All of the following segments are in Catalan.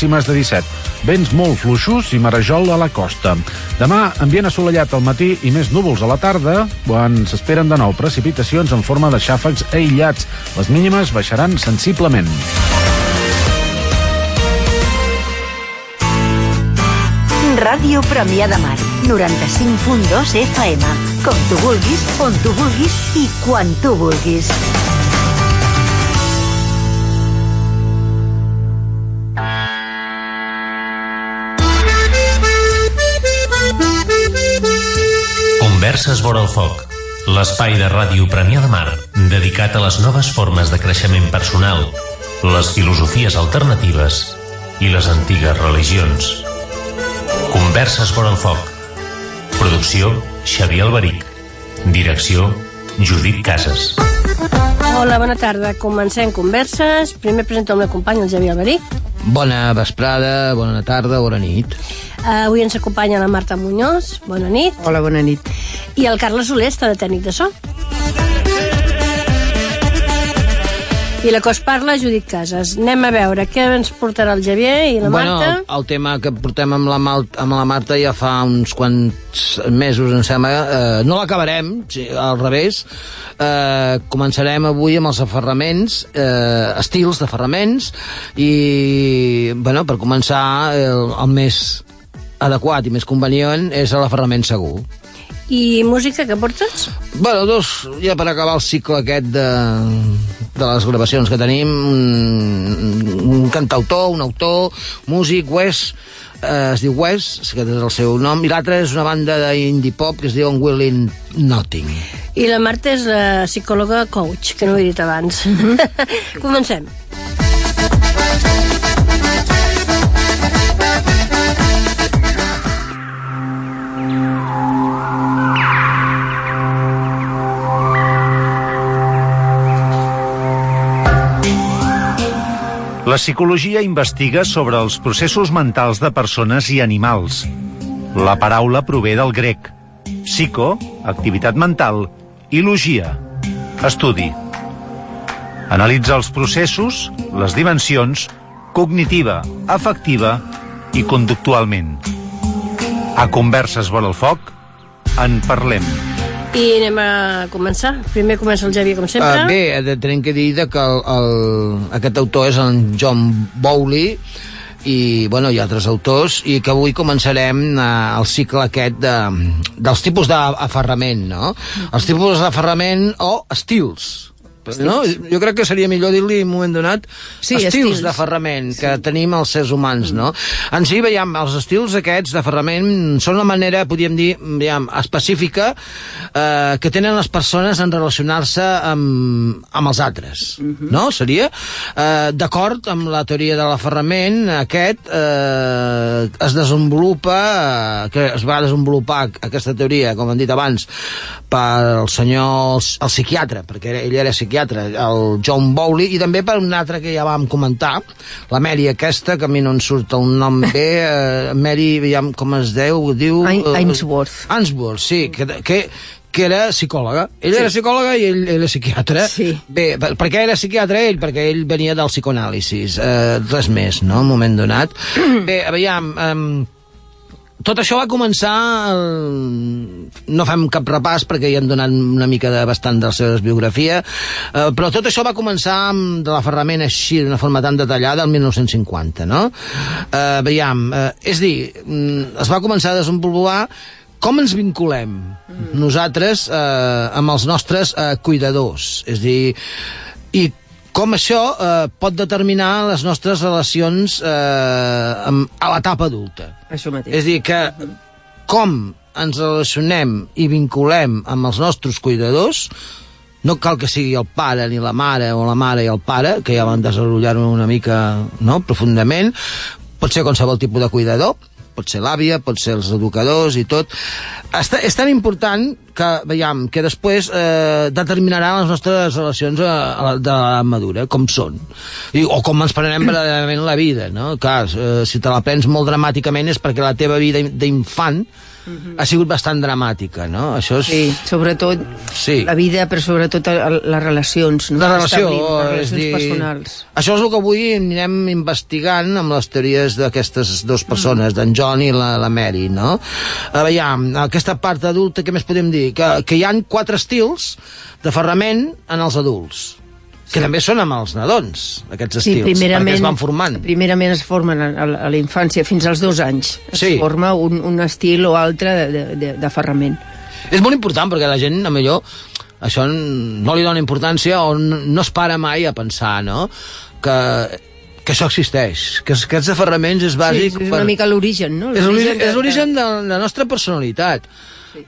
màximes de 17. Vents molt fluixos i marejol a la costa. Demà, ambient assolellat al matí i més núvols a la tarda, quan s'esperen de nou precipitacions en forma de xàfecs aïllats. Les mínimes baixaran sensiblement. Ràdio Premià de Mar, 95.2 FM. Com tu vulguis, on tu vulguis i quan tu vulguis. Converses vora el foc, l'espai de ràdio Premià de Mar dedicat a les noves formes de creixement personal, les filosofies alternatives i les antigues religions. Converses vora el foc. Producció Xavier Alberic. Direcció Judit Casas. Hola, bona tarda. Comencem converses. Primer presento el meu company, el Xavier Alberic. Bona vesprada, bona tarda, bona nit. Uh, avui ens acompanya la Marta Muñoz. Bona nit. Hola, bona nit. I el Carles Soler està de tècnic de so. I la que us parla, Judit Casas. Anem a veure què ens portarà el Xavier i la bueno, Marta. el, el tema que portem amb la, Mal, amb la Marta ja fa uns quants mesos, em sembla. Eh, no l'acabarem, sí, al revés. Eh, començarem avui amb els aferraments, eh, estils d'aferraments, i, bueno, per començar, el, el més adequat i més convenient és l'aferrament segur. I música, que portes? Bueno, dos, ja per acabar el cicle aquest de, de les gravacions que tenim, un, un cantautor, un autor, músic, Wes, eh, es diu Wes, que és el seu nom, i l'altre és una banda d'indie pop que es diu Unwilling Nothing. I la Marta és la psicòloga coach, que no ho he dit abans. Comencem. La psicologia investiga sobre els processos mentals de persones i animals. La paraula prové del grec. Psico, activitat mental, i logia, estudi. Analitza els processos, les dimensions, cognitiva, afectiva i conductualment. A Converses vora el foc, en parlem. I anem a començar. Primer comença el Xavier, com sempre. Uh, bé, de- tenim que dir que el, el, aquest autor és en John Bowley, i bueno, hi ha altres autors i que avui començarem eh, el cicle aquest de, dels tipus d'aferrament no? els tipus d'aferrament o estils no? Jo crec que seria millor dir-li en un moment donat Sí, estils, estils. d'aferrament que tenim els éssers humans, no? En si, veiem, els estils aquests d'aferrament són la manera, podríem dir, veiem, específica eh, que tenen les persones en relacionar-se amb, amb els altres, no? Seria, eh, d'acord amb la teoria de l'aferrament, aquest eh, es desenvolupa, eh, que es va desenvolupar aquesta teoria, com hem dit abans, per el senyor, el, el psiquiatre, perquè ell era psiquiatre, el John Bowley, i també per un altre que ja vam comentar, la Mary aquesta, que a mi no em surt el nom bé, eh, Mary, aviam com es deu, diu... Eh, Ainsworth. Ainsworth, sí, que, que, que era psicòloga. Ell sí. era psicòloga i ell era psiquiatre. Sí. Bé, per, per què era psiquiatre ell? Perquè ell venia del psicoanàlisis. Eh, res més, no?, en un moment donat. Bé, aviam... Eh, tot això va començar... El... No fem cap repàs perquè ja hem donat una mica de bastant de la seva biografia, eh, però tot això va començar amb de l'aferrament així d'una forma tan detallada el 1950, no? Eh, veiem, eh, és dir, mm, es va començar a desenvolupar com ens vinculem nosaltres eh, amb els nostres eh, cuidadors, és dir, i com això eh, pot determinar les nostres relacions eh, amb, a l'etapa adulta. Això mateix. És dir, que com ens relacionem i vinculem amb els nostres cuidadors, no cal que sigui el pare ni la mare o la mare i el pare, que ja van desenvolupar una mica no, profundament, pot ser qualsevol tipus de cuidador, pot ser l'àvia, pot ser els educadors i tot. Està, és tan important que, veiem, que després eh, determinarà les nostres relacions a, a de la madura, com són. I, o com ens prenem verdaderament la vida, no? Clar, eh, si te la prens molt dramàticament és perquè la teva vida d'infant ha sigut bastant dramàtica, no? Això és... Sí, sobretot Sí. la vida, però sobretot les relacions. No? La relació, Establim, les és relacions dir, personals. això és el que avui anirem investigant amb les teories d'aquestes dues persones, d'en John i la, la Mary, no? A veure, aquesta part adulta, què més podem dir? Que, que hi han quatre estils de ferrament en els adults, que també són amb els nadons, aquests Sí, estils, perquè primerament, es van formant. primerament es formen a, la infància fins als dos anys. Es Sí. forma un, un estil o altre de, de, de, de ferrament. És molt important perquè la gent, a millor, això no li dona importància o no, es para mai a pensar, no?, que, que això existeix, que aquests aferraments és bàsic... sí, és una mica l'origen, no? És l'origen de- de la nostra personalitat,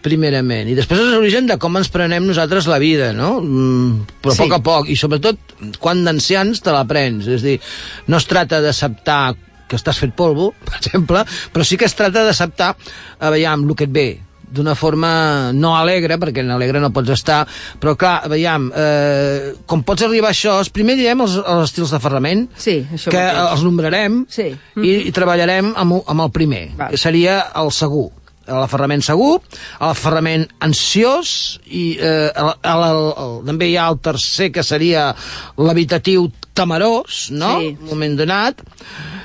primerament, i després és l'origen de com ens prenem nosaltres la vida, no? Mm, però a Sí. poc a poc, i sobretot quan d'ancians te l'aprens, és a dir, no es trata d'acceptar que estàs fet polvo, per exemple, però sí que es trata d'acceptar, a veure, el que et ve, d'una forma no alegre, perquè en alegre no pots estar, però clar, veiem, eh, com pots arribar a això, primer direm els, els estils de ferrament, Sí, això que mateix. els nombrarem Sí. i, i treballarem amb, amb el primer, Val. que seria el segur l'aferrament segur, l'aferrament ansiós i eh, el, el, el, el, també hi ha el tercer que seria l'habitatiu temerós, no? Sí. Un moment donat.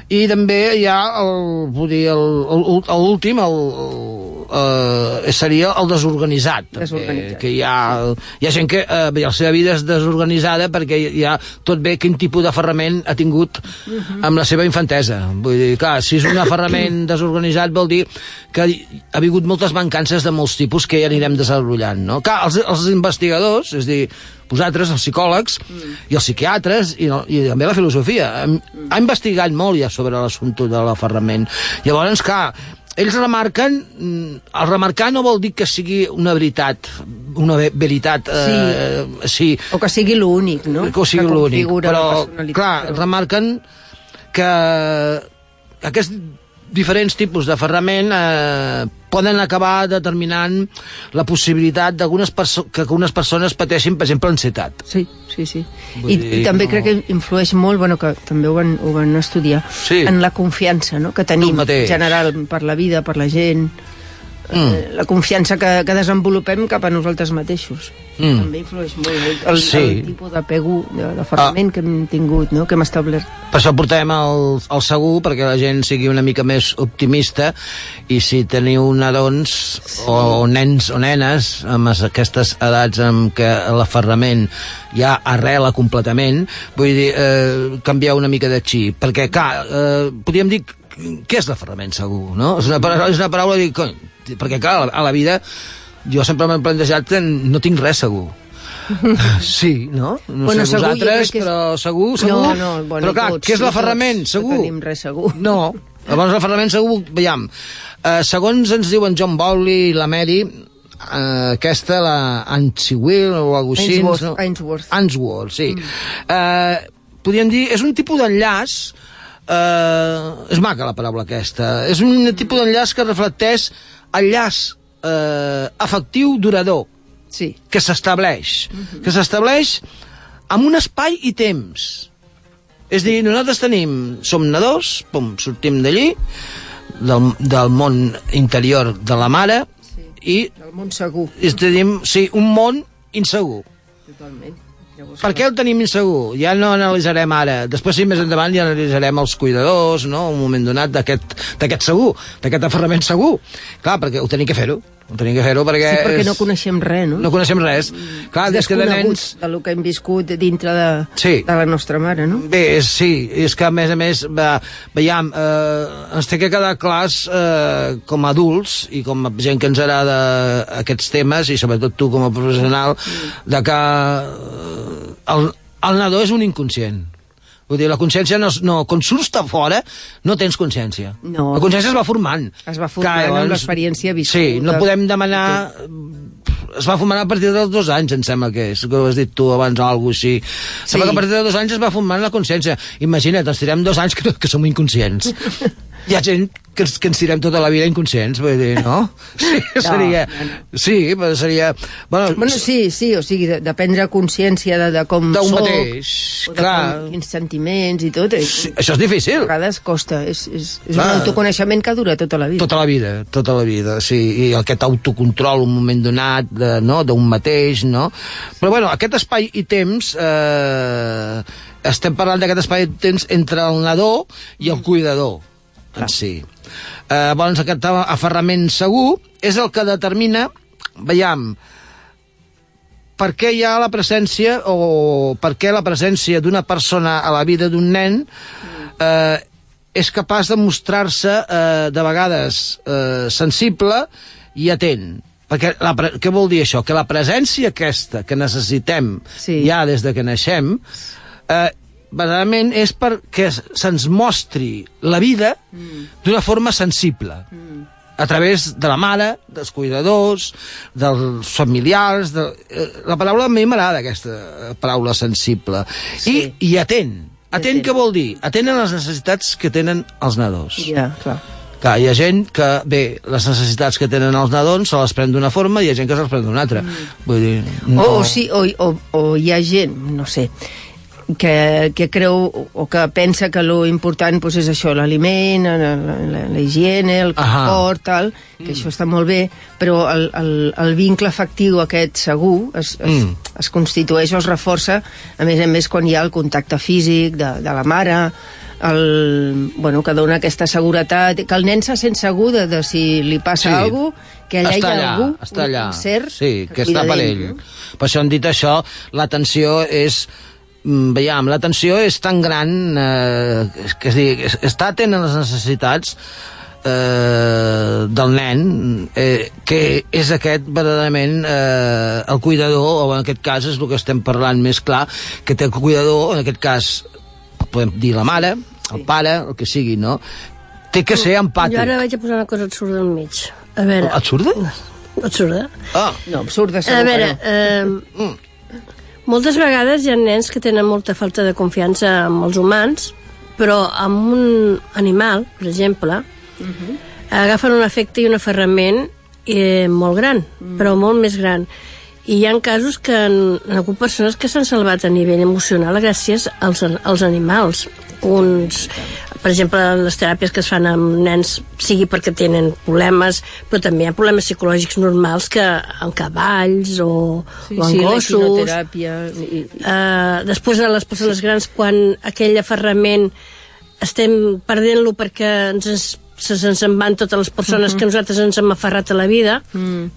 I també hi ha el, vull dir, el, el, el, l'últim, el, el, eh, seria el desorganitzat. Desorganitzat. Que hi ha, hi ha gent que eh, la seva vida és desorganitzada perquè hi ha tot bé quin tipus d'aferrament ha tingut amb la seva infantesa. Vull dir, clar, si és un aferrament desorganitzat vol dir que ha hagut moltes mancances de molts tipus que ja anirem desenvolupant, no? Clar, els, els investigadors, és dir, vosaltres, els psicòlegs i els psiquiatres i, no, i també la filosofia han, ha investigat molt ja sobre l'assumpte de l'aferrament. Llavors, clar, ells remarquen, mm, el remarcar no vol dir que sigui una veritat, una ve- veritat, eh, sí, O que sigui l'únic, no? que sigui l'únic, però, clar, però- remarquen que aquests diferents tipus de ferrament eh, poden acabar determinant la possibilitat d'algunes que algunes persones pateixin, per exemple, ansietat. Sí, sí, sí. Vull I, dir, I també no- crec que influeix molt, bueno, que també ho van, ho van estudiar, Sí. en la confiança no? que tenim en general per la vida, per la gent, Mm. eh, la confiança que, que desenvolupem cap a nosaltres mateixos. Mm. També influeix molt el, Sí. el tipus d'apego, de, de ferrament ah. que hem tingut, no? que hem establert. Per això portem el, el segur, perquè la gent sigui una mica més optimista, i si teniu nadons o, o nens o nenes amb es- aquestes edats en què l'aferrament ja arrela completament, vull dir, eh, canviar una mica de xip, perquè, clar, eh, podríem dir què és l'aferrament segur, no? És una, paraula- és una paraula, dic, cony, perquè, clar, a la, a la vida jo sempre m'he plantejat que no tinc res segur. Sí, no? No Bueno, sé segur, vosaltres, que és- però segur, segur. No, no, bueno, però clar, tots, què és sí, l'aferrament? tots, no Segur. tenim res segur. No. Llavors l'aferrament segur, veiem, eh, segons ens diuen John Bowley i la Mary, eh, aquesta, la Ansiwill o alguna cosa així... Ainsworth, no? Ainsworth. Ainsworth, sí. Mm. Eh, podríem dir, és un tipus d'enllaç eh, és maca la paraula aquesta és un tipus d'enllaç que reflecteix el llaç eh, afectiu durador Sí. que s'estableix, que s'estableix amb un espai i temps. És dir, nosaltres tenim, som nadors, pum, sortim d'allí, del, del món interior de la mare, i Del món segur, és, tenim, sí, un món insegur. totalment. Per què el tenim insegur? Ja no analitzarem ara. Després, sí, més endavant, ja analitzarem els cuidadors, no?, un moment donat d'aquest segur, d'aquest aferrament segur. Clar, perquè ho tenim que fer-ho. Tenim que fer-ho perquè... Sí, perquè és- no coneixem res, no? no coneixem res. Clar, des que de nens... Desconeguts de lo que hem viscut dintre de, Sí. de la nostra mare, no? Bé, és, sí, és que a més a més, ve, veiem, eh, ens té que quedar clars eh, com a adults i com a gent que ens agrada aquests temes, i sobretot tu com a professional, de que eh, el, el nadó és un inconscient. Vull dir, la consciència no, no quan surts de fora no tens consciència. No. La consciència es va formant. Es va formant amb l'experiència viscuda. Sí, no podem demanar... Es va formant a partir dels dos anys, em sembla que és, que ho has dit tu abans o alguna cosa així. Sí. Sembla que a partir dels dos anys es va formant la consciència. Imagina't, ens tirem dos anys que, que som inconscients. Hi ha gent que ens, que ens tirem tota la vida inconscients, vull dir, no? Sí, seria... Sí, però seria... Bueno, Bueno, sí, sí, o sigui, de, de prendre consciència de, de com soc, mateix, o de clar. com, quins sentiments i tot. Sí. això és difícil. A vegades costa, és, és, és un Clar. autoconeixement que dura tota la vida. Tota la vida, tota la vida, sí, i aquest autocontrol un moment donat, de, no?, d'un mateix, no? Però, bueno, aquest espai i temps, eh, estem parlant d'aquest espai i temps entre el nadó i el cuidador, en si. Eh, llavors, aquest aferrament segur és el que determina, veiem, per què hi ha la presència o per què la presència d'una persona a la vida d'un nen eh, és capaç de mostrar-se eh, de vegades eh, sensible i atent. Perquè la, què vol dir això? Que la presència aquesta que necessitem Sí. ja des de que naixem eh, verdaderament és perquè se'ns mostri la vida d'una forma sensible a través de la mare, dels cuidadors, dels familiars... De... eh, La paraula a mi m'agrada, aquesta eh, paraula sensible. Sí. I, I atent. Atent, Atent. què vol dir? Atent a les necessitats que tenen els nadons. Ja, clar. Clar, hi ha gent que, bé, les necessitats que tenen els nadons se les pren d'una forma i hi ha gent que se les pren d'una altra. Vull dir... O, o, sí, o, o, o hi ha gent, no sé, que, que creu o que pensa que lo important pues, és això, l'aliment, la, la, la, la higiene, el confort, tal, que això està molt bé, però el, el, el vincle afectiu aquest segur es, es, Mm. es constitueix o es reforça, a més a més, quan hi ha el contacte físic de, de la mare, el, bueno, que dona aquesta seguretat, que el nen se sent segur de, de si li passa Sí. alguna cosa, que allà està hi ha allà, algú, està allà. un ser sí, que cuida està per ell. no? Per això han dit això, l'atenció és mm, veiem, l'atenció és tan gran eh, que és, dir, és, està atent a les necessitats eh, del nen eh, que és aquest verdaderament eh, el cuidador o en aquest cas és el que estem parlant més clar que té el cuidador, en aquest cas podem dir la mare, el pare el que sigui, no? té que ser empàtic Jo ara vaig a posar una cosa absurda al mig. A veure... absurda? Absurda? Ah, No, absurda, segur A que veure, no. eh, moltes vegades hi ha nens que tenen molta falta de confiança amb els humans, però amb un animal, per exemple, agafen un efecte i un aferrament eh, molt gran, però molt més gran. I hi ha casos que han, hi ha hagut persones que s'han salvat a nivell emocional gràcies als, als animals. Uns, per exemple, les teràpies que es fan amb nens sigui perquè tenen problemes, però també hi ha problemes psicològics normals que en cavalls o, Sí, o en sí, gossos. I, Uh, després de les persones grans, quan aquell aferrament estem perdent-lo perquè ens, se- se'ns en van totes les persones que nosaltres ens hem aferrat a la vida,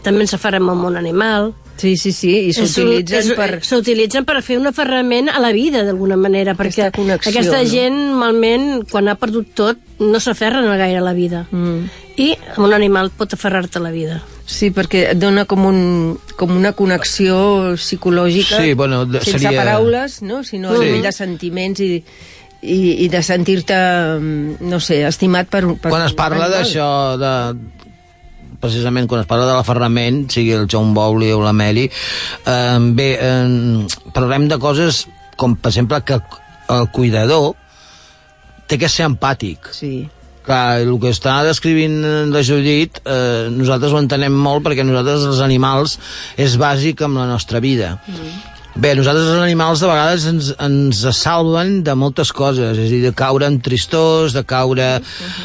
també ens aferrem amb un animal. Sí, sí, sí, i s'utilitzen per... S'utilitzen per fer un aferrament a la vida, d'alguna manera, perquè Aquesta connexió, aquesta no? gent, normalment, quan ha perdut tot, no s'aferren a gaire a la vida. Mm. I amb un animal pot aferrar-te a la vida. Sí, perquè et dona com, un, com una connexió psicològica Sí, bueno, de- sense seria- paraules, no? sinó Sí. de sentiments i, i, i de sentir-te, mm, no sé, estimat per, per quan es parla d'això de precisament quan es parla de l'aferrament sigui el John Bowley o la Mary eh, bé, eh, parlem de coses com per exemple que el cuidador té que ser empàtic Sí. Clar, el que està descrivint la Judit, eh, nosaltres ho entenem molt perquè nosaltres els animals és bàsic amb la nostra vida. Mm. Bé, nosaltres els animals de vegades ens, ens salven de moltes coses, és a dir, de caure en tristors, de caure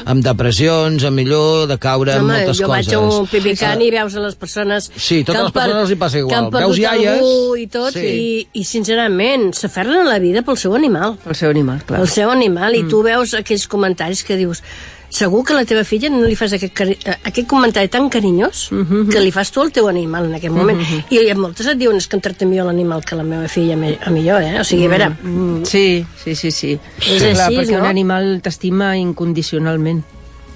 en depressions, a millor, de caure en Home, moltes jo coses. vaig a un pipicant i veus a les persones... Sí, totes les persones per- els hi passa igual. Que han Veus perdut iaies, algú i tot, sí. i, i sincerament, s'aferren a la vida pel seu animal. El seu animal, clar. El seu animal, i tu veus aquells comentaris que dius segur que a la teva filla no li fas aquest, cari eh, aquest comentari tan carinyós que li fas tu al teu animal en aquest moment. I, I moltes et diuen és que em tracta millor l'animal que la meva filla a mi- a millor, eh? O sigui, a veure, mm, Sí, sí, sí, sí. És Clar, així, perquè no? un animal t'estima incondicionalment.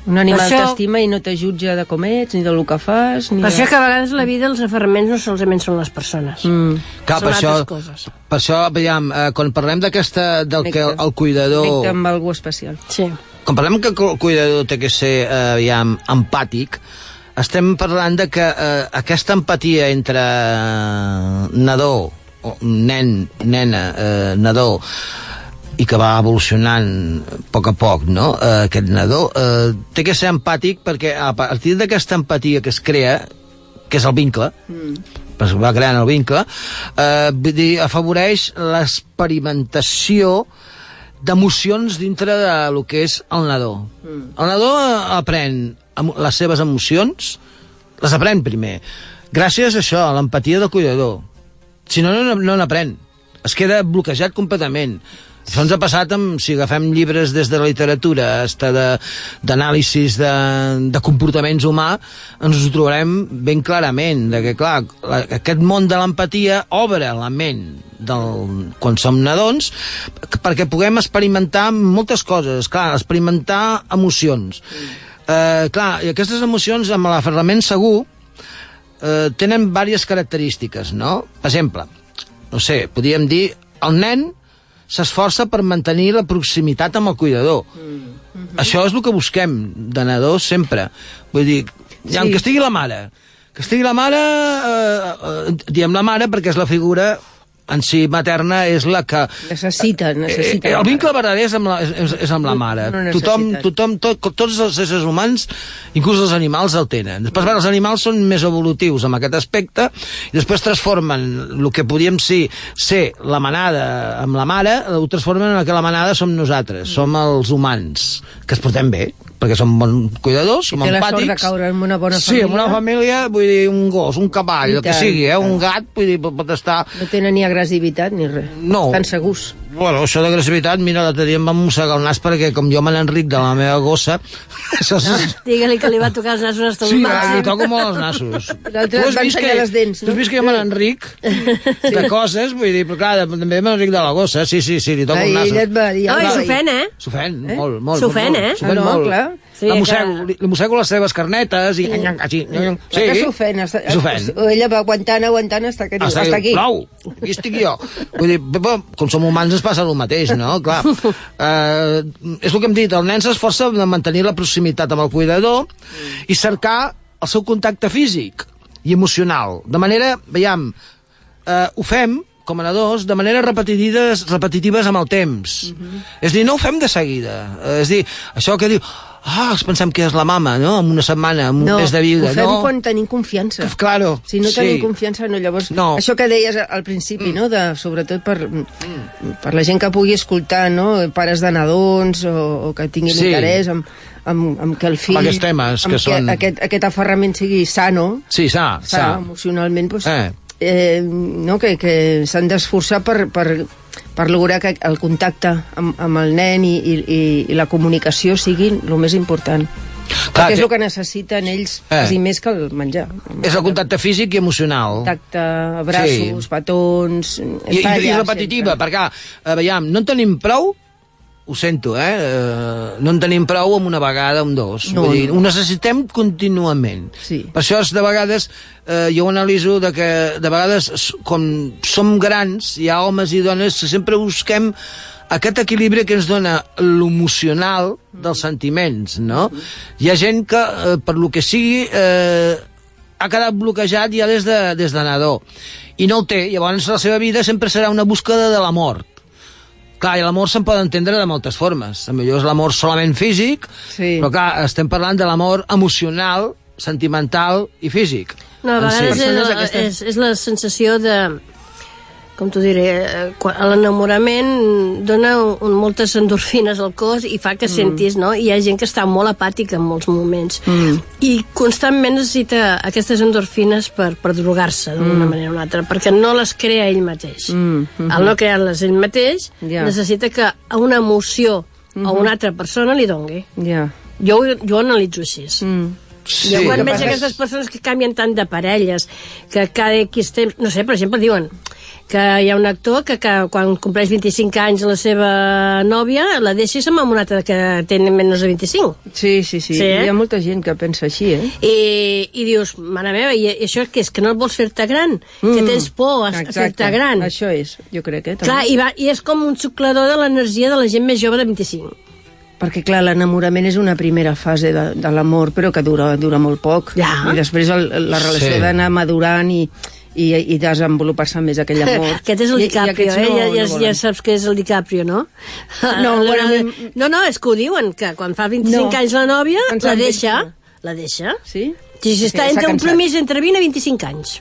Un animal això- t'estima i no te jutja de com ets, ni del que fas, ni per de... això que a vegades la vida els aferraments no solament són les persones. Mm. Clar, Són per això, altres coses. per això, veiem, eh, quan parlem d'aquesta, del que el, Connecta. el cuidador... Connecta amb algú especial. Sí. Quan parlem que el cuidador té que ser eh, aviam, empàtic, estem parlant de que eh, aquesta empatia entre eh, nadó, o nen, nena, eh, nadó, i que va evolucionant a poc a poc, no?, eh, aquest nadó, eh, té que ser empàtic perquè a partir d'aquesta empatia que es crea, que és el vincle, mm. es va creant el vincle, eh, vull dir, afavoreix l'experimentació d'emocions dintre de lo que és el nadó. Mm. El nadó aprèn les seves emocions, les aprèn primer, gràcies a això, a l'empatia del cuidador. Si no, no, no n'aprèn. Es queda bloquejat completament. Això ens ha passat amb, si agafem llibres des de la literatura hasta de- d'anàlisis de, de comportaments humà, ens ho trobarem ben clarament, de que, clar, la, aquest món de l'empatia obre la ment del, quan som nadons perquè puguem experimentar moltes coses, clar, experimentar emocions. Eh, clar, i aquestes emocions amb l'aferrament segur eh, tenen diverses característiques, no? Per exemple, no sé, podríem dir, el nen s'esforça per mantenir la proximitat amb el cuidador. Mm. Això és el que busquem de nadó sempre. Vull dir, ja, Sí. que estigui la mare. Que estigui la mare, eh, eh, diem la mare perquè és la figura en si materna és la que... Necessita, necessita. Eh, el vincle verdader és amb la, és, és amb la mare. No tothom, necessiten. tothom, tot, tots els éssers humans, inclús els animals, el tenen. Després, bueno, els animals són més evolutius en aquest aspecte i després transformen el que podíem ser, ser la manada amb la mare, ho transformen en que la manada som nosaltres, som els humans, que es portem bé, perquè som bons cuidadors, som té la sort empàtics. de caure en una bona Sí, en una família. família, vull dir, un gos, un cavall, I el que sigui, eh? i un gat, vull dir, pot estar... No tenen ni agressivitat ni res. No. Estan segurs. Bueno, això d'agressivitat, mira, l'altre dia em va mossegar el nas perquè com jo me n'enric de la meva gossa, això és... Digue-li que li va tocar els nassos hasta Sí, el li toco molt els nassos. L'altre Tu has et va vist ensenyar que- les dents, Tu no? has vist que jo me n'enric de coses, vull dir, però clar, també me n'enric de la gossa, sí, sí, sí, li toco Ai, el nas. ella et va dir... Ai, "Ai, s'ofèn, eh? S'ofèn, molt, molt. S'ofèn, eh? S'ofèn Ah, no, molt. clar. Sí, la que- mossego, li, li mossego les seves carnetes i... Sí. Sí. Que s'ofèn. està- S'ofèn. Ella va aguantant, aguantant, hasta que diu, hasta, aquí. Prou, aquí estic jo. Vull dir, com som humans ens passa el mateix, no? Clar. Eh, és el que hem dit, el nen s'esforça de mantenir la proximitat amb el cuidador i cercar el seu contacte físic i emocional. De manera, veiem, eh, ho fem com a nadons, de manera repetitives, repetitives amb el temps. És a dir, no ho fem de seguida. Eh, és dir, això que diu, ah, ens pensem que és la mama, no?, en una setmana, en un No, mes de vida. ho fem no? quan tenim confiança. Claro, Si no sí. tenim confiança, no, llavors... No. Això que deies al principi, no?, de, sobretot per, per la gent que pugui escoltar, no?, pares de nadons o, o que tinguin Sí. interès en, en, en que el fill... Amb aquests temes amb que són- Aquest, aquest aferrament sigui sano, Sí, sa, sa, sa. emocionalment, doncs, Eh. eh, no? que, que s'han d'esforçar per, per, per lograr que el contacte amb, amb el nen i, i, i, la comunicació siguin el més important. Clar, Perquè és el que necessiten ells, Eh. quasi més que el menjar. És el contacte físic i emocional. Contacte, braços, Sí. petons... I, i, i repetitiva, sempre. perquè, eh, veiem, no en tenim prou, ho sento, eh? eh no en tenim prou amb una vegada, amb dos. No, Vull dir, ho necessitem contínuament. Sí. Per això, és, de vegades, eh, jo ho analiso de que, de vegades, quan som grans, hi ha homes i dones que sempre busquem aquest equilibri que ens dona l'emocional dels sentiments, no? Hi ha gent que, eh, per lo que sigui, eh, ha quedat bloquejat ja des de, des de nadó i no el té, llavors la seva vida sempre serà una búsqueda de la mort clar, i l'amor se'n pot entendre de moltes formes a millor és l'amor solament físic Sí. però clar, estem parlant de l'amor emocional sentimental i físic No, a vegades si. és, és, és la sensació de com t'ho diré, eh, l'enamorament dona un, moltes endorfines al cos i fa que Mm. sentis, no? Hi ha gent que està molt apàtica en molts moments mm. i constantment necessita aquestes endorfines per, per drogar-se d'una Mm. manera o una altra, perquè no les crea ell mateix. Mm, mhm. Al no crear-les ell mateix, Ja. necessita que a una emoció a una altra persona li dongui. Ja. Jo, jo ho analitzo així. Mm. sí. I quan veig aquestes persones que canvien tant de parelles, que cada X temps... No sé, per exemple, diuen que hi ha un actor que, que quan compleix 25 anys la seva nòvia la va amb una altra que té menys de 25. Sí, sí, sí. Sí, eh? Hi ha molta gent que pensa així, eh? I, i dius, mare meva, i això què és? Que no et vols fer-te gran? Que tens por a, a fer-te gran? Això és, jo crec, eh? també. Clar, i, va, i és com un xuclador de l'energia de la gent més jove de 25. Perquè, clar, l'enamorament és una primera fase de, de l'amor, però que dura, dura molt poc. Ja. I després el, la relació sí. d'anar madurant i, i, i desenvolupar-se més aquell amor. Aquest és el I- i DiCaprio, aquests eh? no- ja, no ja, ja saps que és el DiCaprio, no? No, bueno, mi- no, no, és que ho diuen, que quan fa 25 No. anys la nòvia, Ens la deixa, dit la deixa. Sí? Sí, sí, està entre un promís entre 20 i 25 anys.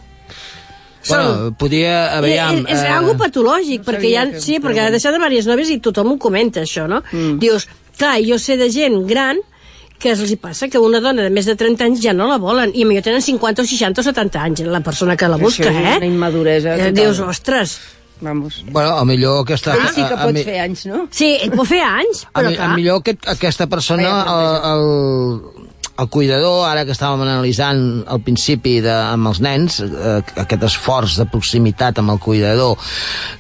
Bueno, podia... Aviam, és, és eh, algo patològic, no perquè que- sí, perquè ha deixat de diverses nòvies i tothom ho comenta, això, no? Mm. Dius, clar, jo sé de gent gran que els hi passa que una dona de més de 30 anys ja no la volen, i millor tenen 50 o 60 o 70 anys, la persona que la busca, Això és eh? una immaduresa Eh, total. Dius, ostres, Vamos. Bueno, a millor aquesta... Ell sí que a- a pot mi- fer anys, no? sí, pot fer anys, A, però mi, a clar... millor que aquesta persona, el, el, el cuidador, ara que estàvem analitzant al principi de, amb els nens, eh, aquest esforç de proximitat amb el cuidador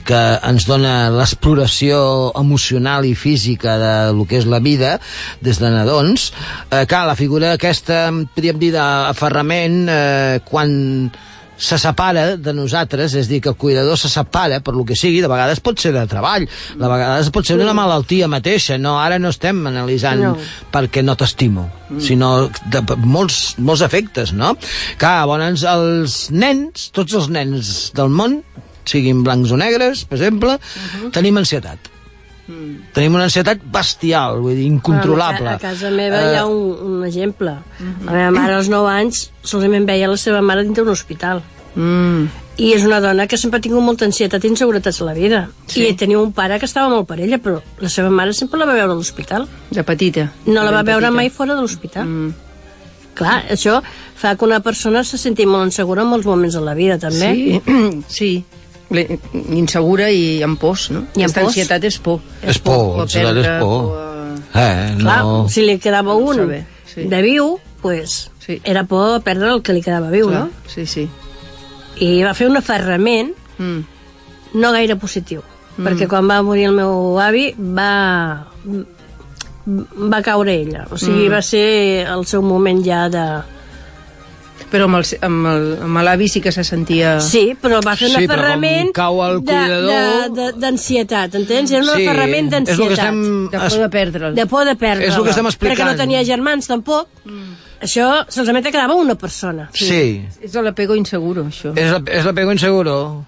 que ens dona l'exploració emocional i física de lo que és la vida des de nadons, eh, clar, la figura aquesta, podríem dir, d'aferrament, eh, quan se separa de nosaltres, és dir, que el cuidador se separa per lo que sigui, de vegades pot ser de treball, de vegades pot ser una malaltia mateixa, no, ara no estem analitzant No. perquè no t'estimo, sinó de p- molts, molts efectes, no? Clar, llavors els nens, tots els nens del món, siguin blancs o negres, per exemple, tenim ansietat. Tenim una ansietat bestial, vull dir, incontrolable. A, ca- a casa meva hi ha un, un exemple. La meva mare als 9 anys solament veia la seva mare dintre d'un hospital. Mm. I és una dona que sempre ha tingut molta ansietat i inseguretats a la vida. Sí. I tenia un pare que estava molt per ella, però la seva mare sempre la va veure a l'hospital. De petita. No la va veure petita. mai fora de l'hospital. Mm. Clar, això fa que una persona se senti molt insegura en molts moments de la vida, també. Sí, sí. Insegura i amb pors, no? I amb Aquesta pors. ansietat és por. És por, a ansietat és perdre, por. a- Eh, Clar, no... si li quedava un saber, sí. de viu, pues, Sí. era por perdre el que li quedava viu, Clar, no? Sí, sí. I va fer un aferrament Mm. no gaire positiu, mm. perquè quan va morir el meu avi va va caure ella, o sigui, mm. va ser el seu moment ja de... Però amb el, amb el, amb l'avi sí que se sentia... Sí, però va fer un Sí, aferrament cau de- cuidador- d'ansietat, entens? Era un Sí, aferrament d'ansietat. estem- De por de perdre'l. De por de perdre És el que estem explicant. Perquè no tenia germans, tampoc. Mm. Això solament quedava una persona. Sí, És l'apego inseguro, això. és l'apego inseguro.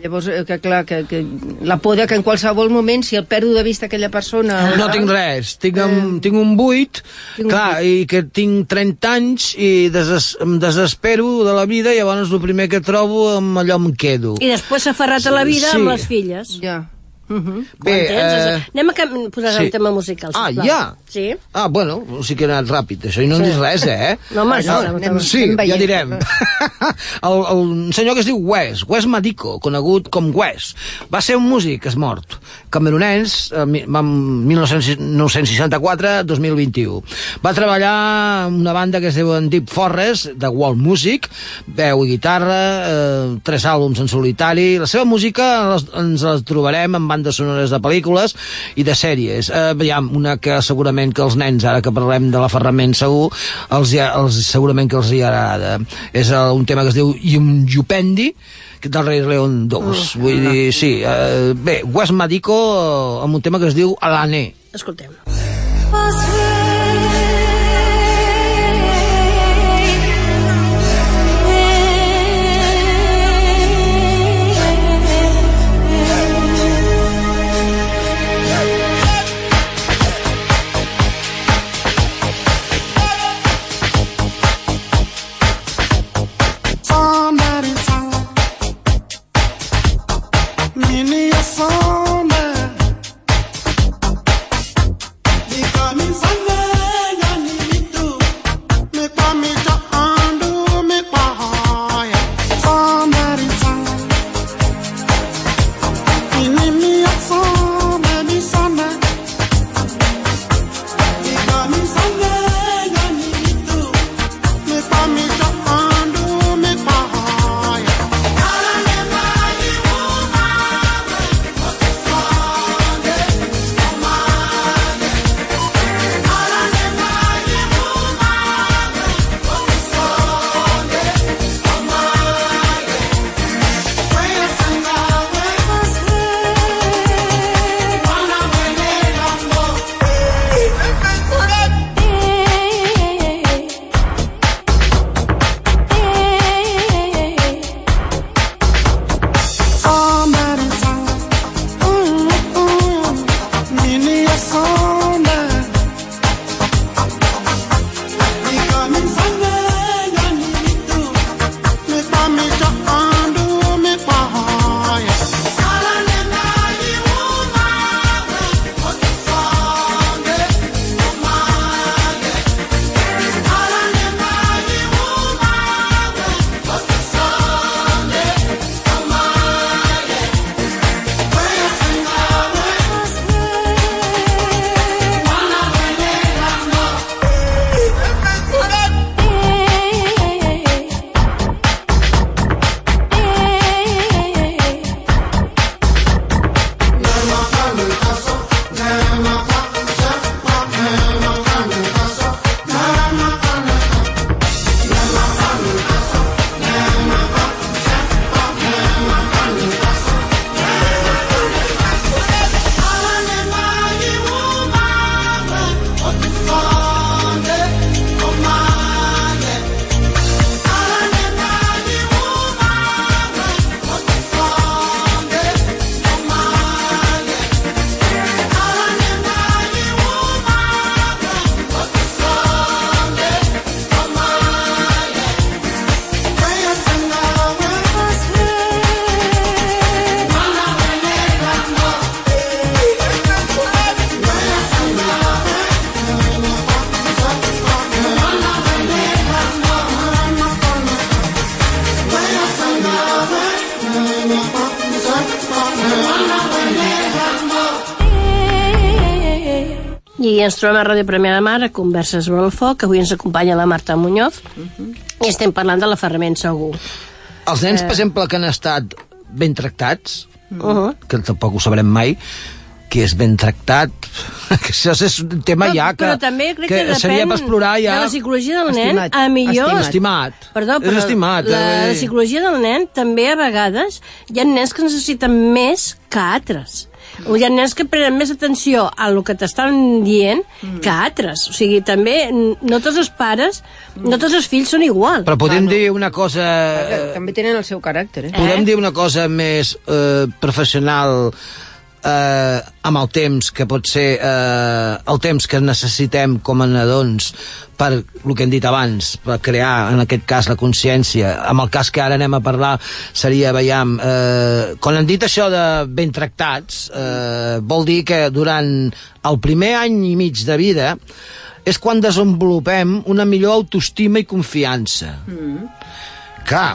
Llavors, eh, que clar, que, que la por que en qualsevol moment, si el perdo de vista aquella persona... No tinc res, tinc, un, tinc un buit, Tinc un clar, i que tinc 30 anys i deses, em desespero de la vida i llavors el primer que trobo amb allò em quedo. I després s'ha aferrat a la vida Sí. amb les filles. Ja. Uh -huh. Bé, eh, Anem a cam- posar sí. el tema musical, Ah, sisplau. ja? Sí. Ah, bueno, sí que he anat ràpid, això, i no sí. dius res, eh? No, home, Ah, no, anem- sí, anem ja direm. el, el, senyor que es diu Wes, Wes Madico, conegut com Wes, va ser un músic, és mort, camerunès, eh, mi- va en 1964-2021. Va treballar en una banda que es diu Deep Forest, de World Music, veu i guitarra, eh, tres àlbums en solitari. La seva música les, ens la trobarem en bandes sonores de pel·lícules i de sèries. Eh, veiem, una que segurament que els nens, ara que parlem de l'aferrament segur, els, hi ha- els, segurament que els hi agrada. És eh, un tema que es diu Yum Yupendi, que del Rei León 2. Vull dir, sí. Eh, bé, Wes Madico eh, amb un tema que es diu Alané. Escoltem. Ens trobem a Ràdio Premià de Mar, a Converses sobre el Foc. Avui ens acompanya la Marta Muñoz i estem parlant de l'aferrament segur. Els nens, per exemple, que han estat ben tractats, Uh -huh. que tampoc ho sabrem mai, que és ben tractat, que això és un tema Però- ja que, però també crec que seria depèn per explorar ja... de la psicologia del nen. Estimat. A millor... Estimat. Perdó, És però estimat, la, eh? la psicologia del nen també a vegades hi ha nens que necessiten més que altres. O hi ha nens que prenen més atenció a el que t'estan dient que altres. O sigui, també, no tots els pares, no tots els fills són igual. Però podem dir una cosa... Eh, També tenen el seu caràcter, eh? Podem dir una cosa més eh, professional eh, amb el temps, que pot ser eh, el temps que necessitem com a nadons per el que hem dit abans, per crear, en aquest cas, la consciència. Amb el cas que ara anem a parlar seria, veiem, eh, quan hem dit això de ben tractats, eh, vol dir que durant el primer any i mig de vida és quan desenvolupem una millor autoestima i confiança. Clar,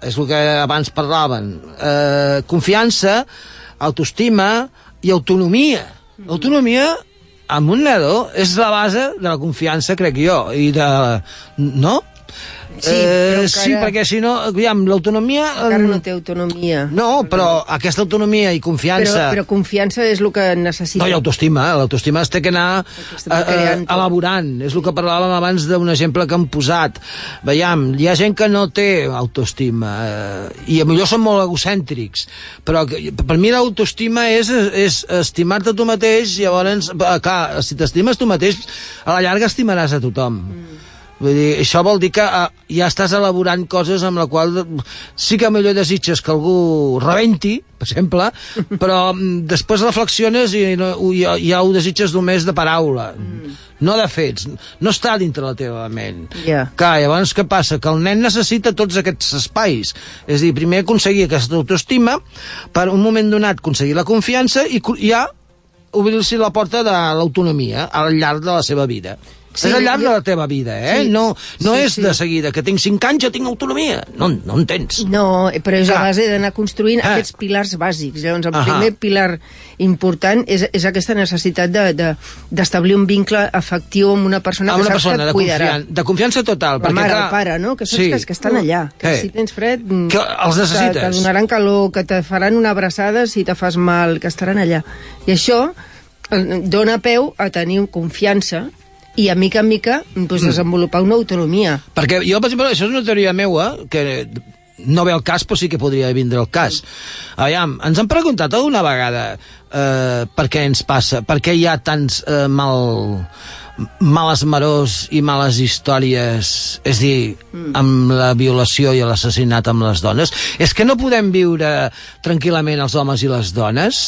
és el que abans parlaven. Eh, confiança, autoestima i autonomia. Autonomia amb un nadó és la base de la confiança, crec jo, i de... No? Sí, però eh, sí, encara- perquè si no, aviam, l'autonomia... Encara no té autonomia. No, però aquesta autonomia i Però, confiança... però confiança és el que necessita. No, i autoestima, eh? l'autoestima es té que anar eh, eh, elaborant. És el que parlàvem abans d'un exemple que hem posat. Veiem, hi ha gent que no té autoestima eh, i a millor són molt egocèntrics, però que, per mi l'autoestima és, és estimar-te tu mateix i llavors, clar, si t'estimes tu mateix, a la llarga estimaràs a tothom. Mm. Vull dir, això vol dir que eh, ja estàs elaborant coses amb la qual sí que millor desitges que algú rebenti, per exemple, però mm, després reflexiones i no, ja, ja ho desitges només de paraula, mm. no de fets, no està dintre la teva ment. Ja. Clar, llavors què passa? Que el nen necessita tots aquests espais. És dir, primer aconseguir aquesta autoestima, per un moment donat aconseguir la confiança i ja obrir-se la porta de l'autonomia al llarg de la seva vida. Sí, Sí, és al llarg jo- de la teva vida, eh? Sí, no no sí, és sí. de seguida, que tinc 5 anys ja tinc autonomia. No, no en tens. No, però és a Clar. base d'anar construint Ah. aquests pilars bàsics. Llavors, el Ahà. primer pilar important és, és aquesta necessitat de- de- d'establir un vincle afectiu amb una persona Amb que una saps persona que de, et cuidarà. confian de confiança total. La perquè, mare, clar, el pare, no? Que saps que, que estan allà, que Eh. si tens fred... mm, Que els necessites. Que te donaran calor, que te faran una abraçada si te fas mal, que estaran allà. I això eh, dona peu a tenir confiança i a mica en mica doncs, desenvolupar una autonomia. Perquè jo, per exemple, això és una teoria meua, que no ve al cas, però sí que podria vindre al cas. Aviam, ens han preguntat alguna vegada eh, per què ens passa, per què hi ha tants eh, mal, males marors i males històries, és dir, amb la violació i l'assassinat amb les dones. És que no podem viure tranquil·lament els homes i les dones?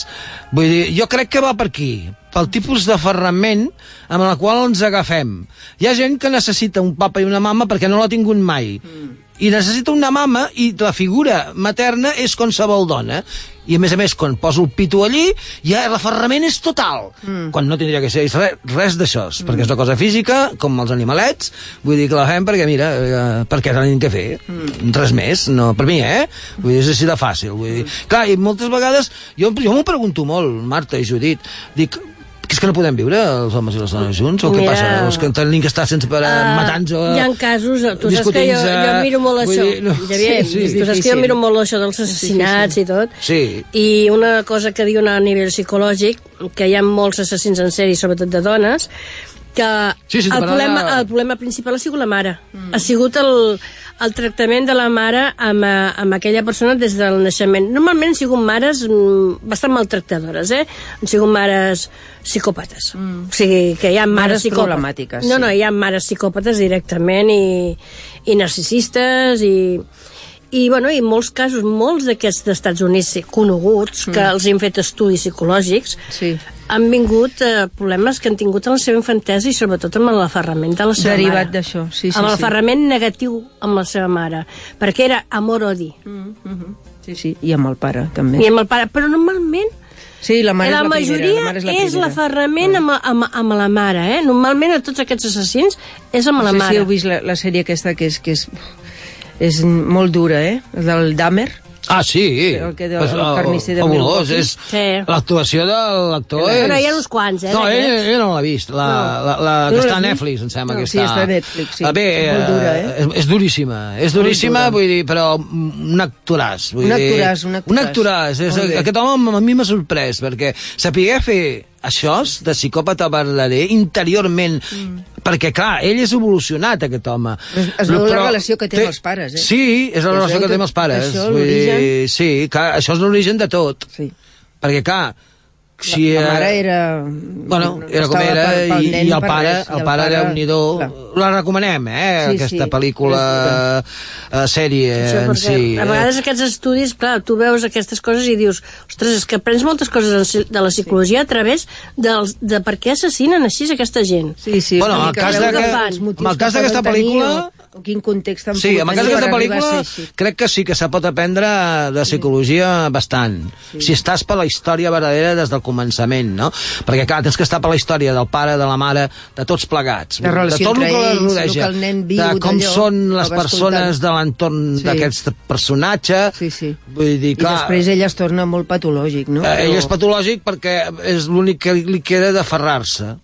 Vull dir, jo crec que va per aquí, pel tipus d'aferrament amb la qual ens agafem. Hi ha gent que necessita un papa i una mama perquè no l'ha tingut mai. Mm. I necessita una mama i la figura materna és qualsevol dona. I a més a més, quan poso el pito allí, ja l'aferrament és total. Mm. Quan no tindria que ser res, res d'això, mm. perquè és una cosa física, com els animalets, vull dir que la fem perquè, mira, eh, perquè tenim que fer. Mm. Res més, no, per mi, eh? Vull dir, és així de fàcil. Vull dir. Clar, i moltes vegades, jo, jo m'ho pregunto molt, Marta i Judit, dic, que no podem viure els homes i les dones junts? O què Mira. passa? Els que tenim que estar sense parar uh, matant-nos o hi ha casos, tu saps que jo, jo miro molt això, dir, no, Javier, sí, sí, tu saps que jo miro molt això dels assassinats i tot, Sí. i una cosa que diuen a nivell psicològic, que hi ha molts assassins en sèrie, sobretot de dones, que Sí, sí, el, problema, el problema principal ha sigut la mare. Mm. Ha sigut el, el tractament de la mare amb, eh, amb aquella persona des del naixement. Normalment han sigut mares mm, bastant maltractadores, eh? Han sigut mares psicòpates. Mm. O sigui, que hi ha mares, Mares psicòpates. problemàtiques, No, sí. no, hi ha mares psicòpates directament i, i narcisistes i, i, bueno, i molts casos, molts d'aquests d'Estats Units coneguts, que els han fet estudis psicològics, Sí. han vingut eh, problemes que han tingut en la seva infantesa i sobretot amb l'aferrament de la seva Derivat mare. d'això, sí, sí, Amb sí. l'aferrament negatiu amb la seva mare, perquè era amor-odi. Sí, sí, i amb el pare, també. I amb el pare, però normalment Sí, la mare la, és la majoria primera. La mare és la és l'aferrament amb, amb, amb la mare, eh? Normalment a tots aquests assassins és amb No la sé mare. si heu vist la, la sèrie aquesta que és, que és, és molt dura, eh? Del Dahmer. Ah, sí. El que de- Pues, el oh, carnisser de fabulós, Milwaukee. és... Sí. L'actuació de l'actor és... Bueno, hi ha uns quants, eh, No, ell, ell no l'ha vist. La, No. la, la, Tu que no està a Netflix, em sembla No, que sí, està... està a Netflix, sí. Bé, És molt dura, eh? És, és duríssima. És duríssima, dura. vull dir, però un actoràs. Vull Un dir, actoràs, un actoràs. Un actoràs. És, aquest home a mi m'ha sorprès, perquè sapiguer fer això de psicòpata verdader interiorment mm. perquè clar, ell és evolucionat aquest home Es- es veu la relació que té amb els pares, eh? sí, és la relació que té amb els pares això, Vull dir, sí, clar, això és l'origen de tot Sí. perquè clar si, la, la eh, mare era... Bueno, era com era pel- pel i, nen i el pare, res, el pare era un nidó. La recomanem, eh, Sí, aquesta sí. pel·lícula eh, sèrie Això, en si. a vegades aquests estudis, clar, tu veus aquestes coses i dius, ostres, és que aprens moltes coses de la psicologia a través dels, de per què assassinen així aquesta gent. Sí, sí. Bueno, en el cas de d'aquesta pel·lícula- O, quin context han Sí, en el cas tenir d'aquesta per arribar a pel·lícula ser així. crec que sí que se pot aprendre de psicologia bastant. Si estàs per la història verdadera des del començament, no? Perquè, clar, tens que estar per la història del pare, de la mare, de tots plegats. La relació de tot el que el rodeja, el nen viu de com són les persones escoltant. de l'entorn Sí. d'aquest personatge. Sí, sí. Vull dir, I clar, després ell es torna molt patològic, no? Eh, ell és patològic perquè és l'únic que li queda d'aferrar-se.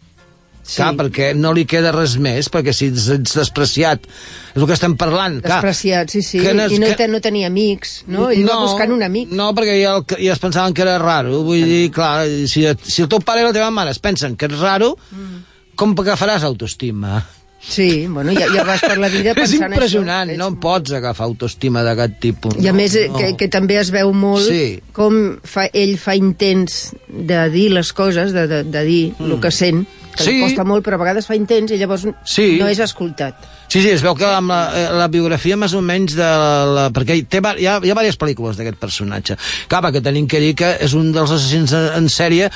Sí. Clar, perquè no li queda res més, perquè si ets, ets despreciat, és el que estem parlant. clar. Despreciat, sí, sí. Que no I no, que- no tenia amics, no? Ell va buscant un amic. No, perquè ja, el- ja es pensaven que era raro. Vull dir, clar, si, si el teu pare i la teva mare es pensen que és raro, mm. com que faràs autoestima? Sí, bueno, ja, ja vas per la vida és pensant impressionant, això. no en pots agafar autoestima d'aquest tipus. I a no, més, eh, no. que, que també es veu molt Sí. com fa, ell fa intents de dir les coses, de, de, de dir mm. el que sent, que Sí. li costa molt, però a vegades fa intents i llavors Sí. no és escoltat. Sí, sí, es veu que amb la, eh, la biografia més o menys de la... Perquè té, hi, ha, hi ha diverses pel·lícules d'aquest personatge. Clar, perquè tenim que dir que és un dels assassins en sèrie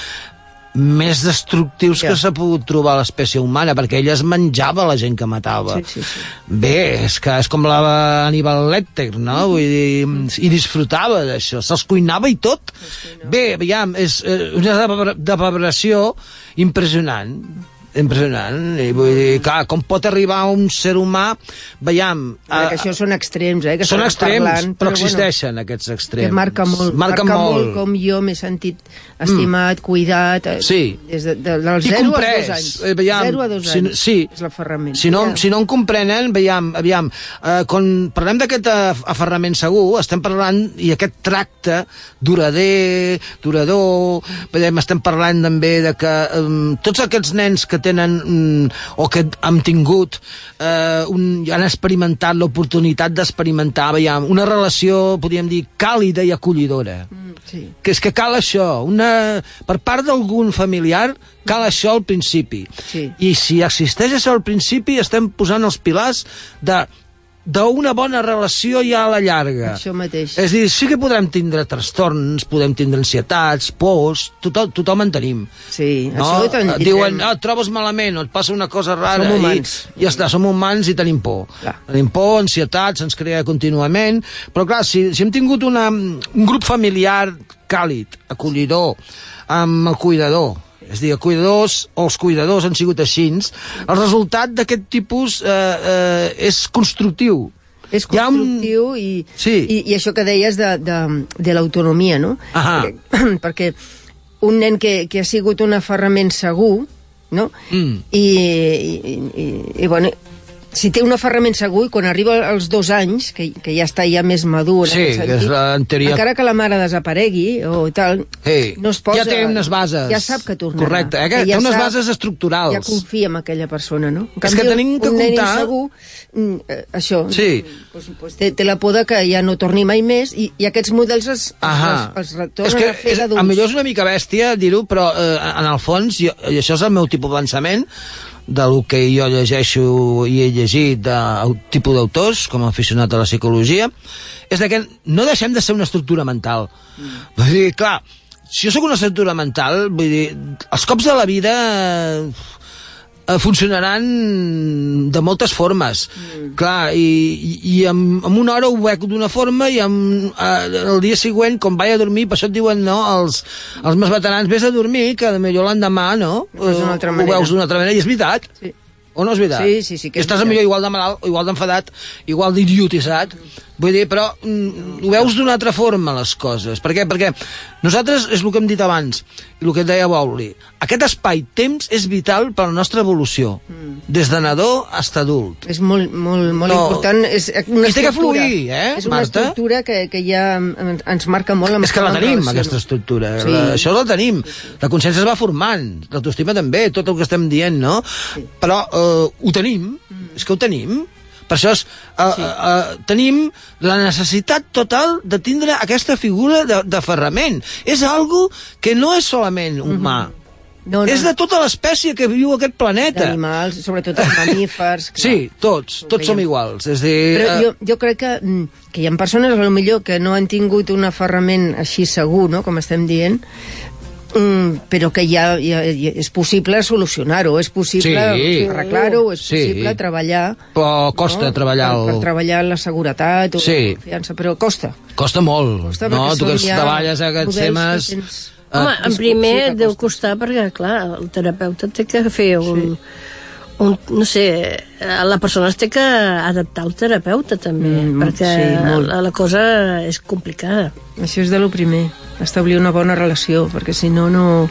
més destructius Ja. que s'ha pogut trobar l'espècie humana, perquè ell es menjava la gent que matava. Sí, sí, sí. Bé, és que és com la Aníbal Lecter, no? Vull dir, i disfrutava d'això, se'ls cuinava i tot. Bé, aviam, és eh, una depravació impressionant impressionant, i vull dir, clar, com pot arribar un ser humà, veiem... Uh, que això són extrems, eh? Que són extrems, parlant, però, existeixen aquests Bueno, extrems. que marca molt, Marca, molt. com jo m'he sentit estimat, mm. cuidat, eh, Sí. des de, de, dels I 0 als comprès, 2 anys. eh, veiem, 0 a 2 si- anys sí. és l'aferrament. Si no, Ja. si no en comprenen, veiem, aviam, eh, quan parlem d'aquest af- aferrament segur, estem parlant, i aquest tracte durader, durador, veiem, estem parlant també de que um, tots aquests nens que tenen, um, o que han tingut, eh, un, han experimentat l'oportunitat d'experimentar, veiem, una relació, podríem dir, càlida i acollidora. Mm, sí. que és que cal això, una, per part d'algun familiar, cal això al principi. Sí. I si existeix això al principi, estem posant els pilars de d'una bona relació ja a la llarga. Això mateix. És dir, sí que podrem tindre trastorns, podem tindre ansietats, pors, tothom, tothom en tenim. Sí, No? això ho Diuen, ah, et trobes malament, o et passa una cosa rara. Som i humans. Ja està, som humans i tenim por. Clar. Tenim por, ansietats, ens crea contínuament. Però clar, si, si hem tingut una, un grup familiar càlid, acollidor, amb el cuidador, és a dir, cuidadors els cuidadors han sigut així, el resultat d'aquest tipus eh, eh, és constructiu. És un- constructiu i, Sí. i, i això que deies de, de, de l'autonomia, no? Ahà. Perquè, perquè un nen que, que ha sigut un aferrament segur, no? Mm. I, i, i, i, bueno, si té un aferrament segur i quan arriba als dos anys, que, que ja està ja més madur en Sí, aquest que és sentit, la- en teoria- encara que la mare desaparegui o tal, Ei, no es posa... ja té unes bases. Ja sap que tornarà. Correcte, eh, que ja té unes sap- bases estructurals. Ja confia en aquella persona, no? En És que tenim que un nen comptar- insegur, mm, eh, això, Sí. pues, pues té, té la por de que ja no torni mai més i, i aquests models es, Ahà. els, els retornen és que a fer d'adults. millor és una mica bèstia dir-ho, però eh, en el fons, jo, i això és el meu tipus de pensament, del que jo llegeixo i he llegit de tipus d'autors, com a aficionat a la psicologia, és que no deixem de ser una estructura mental. Mm. Vull dir, clar, si jo sóc una estructura mental, vull dir, els cops de la vida eh, funcionaran de moltes formes. Mm. Clar, i, i, en, en una hora ho veig d'una forma i en, eh, el dia següent, quan vaig a dormir, per això et diuen, no, els, els més veterans, vés a dormir, que millor l'endemà, no? Altra Ho veus d'una altra manera, i és veritat. Sí. O no és veritat? Sí, sí, sí que és Estàs millor igual de malalt, igual d'enfadat, igual d'idiotitzat. Vull dir, però mm, ho veus d'una altra forma, les coses. Per què? Perquè nosaltres, és el que hem dit abans, i el que et deia Bauli, aquest espai-temps és vital per a la nostra evolució, Mm. des de nadó fins a adult. És molt, molt, molt No. important. És una I té que fluir, eh, És una Marta? estructura que, que ja ens, marca molt. És que la tenim, relacionem. aquesta estructura. Sí. La, això la tenim. La consciència es va formant, l'autoestima també, tot el que estem dient, no? Sí. Però eh, ho tenim, mm. és que ho tenim. Per això és, eh, sí. eh, tenim la necessitat total de tindre aquesta figura de- d'aferrament. És algo que no és solament humà. Mhm. No, no. És de tota l'espècie que viu aquest planeta. D'animals, sobretot els mamífers. clar. Sí, tots, tots som iguals. És dir, Però eh, jo, jo crec que, mm, que hi ha persones, millor, que no han tingut un aferrament així segur, no?, com estem dient, mm, però que ja, ja, ja és possible solucionar-ho, és possible Sí. arreglar-ho, és Sí. possible treballar... Però costa treballar Per, el- per treballar la seguretat o Sí. la confiança, però costa. Costa molt, Costa no? Tu que ja treballes aquests temes... tens- Home, Ah, en primer sí deu costa. costar perquè, clar, el terapeuta té que fer un... un no sé, eh, la persona es té que adaptar al terapeuta també, Mm, perquè sí, molt. la, la cosa és complicada. Això és de lo primer, establir una bona relació, perquè si no, no,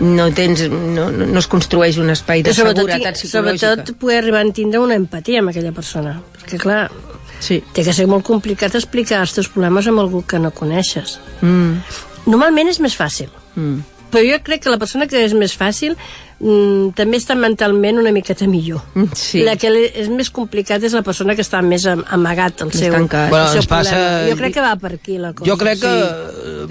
no, tens, no, no, es construeix un espai de sobretot, seguretat psicològica. sobretot poder arribar a entendre una empatia amb aquella persona, perquè clar, Sí. té que ser molt complicat explicar els teus problemes amb algú que no coneixes. Mm, Normalment és més fàcil, mm. Però jo crec que la persona que és més fàcil mm, també està mentalment una miqueta millor. Mm, sí. La que és més complicat és la persona que està més am- amagat al seu, tancat. Bueno, seu ens passa- problema. Jo crec que va per aquí la cosa. Jo crec que...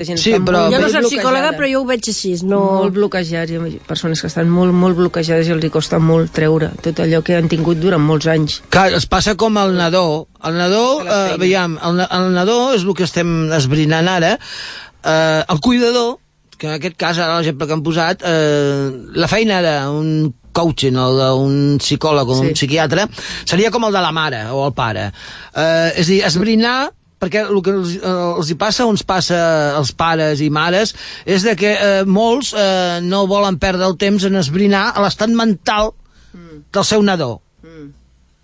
Sí. Sí, però... Jo no soc psicòloga, però jo ho veig així. No... molt bloquejats, hi ha persones que estan molt, molt bloquejades i els costa molt treure tot allò que han tingut durant molts anys. Clar, es passa com el nadó. El nadó, eh, veiem, el, el nadó és el que estem esbrinant ara. Eh, el cuidador, que en aquest cas, ara l'exemple que han posat, eh, la feina d'un coaching o d'un psicòleg o Sí. un psiquiatre seria com el de la mare o el pare. Eh, és a dir, esbrinar perquè el que els, eh, els hi passa o ens passa als pares i mares és de que eh, molts eh, no volen perdre el temps en esbrinar l'estat mental del seu nadó.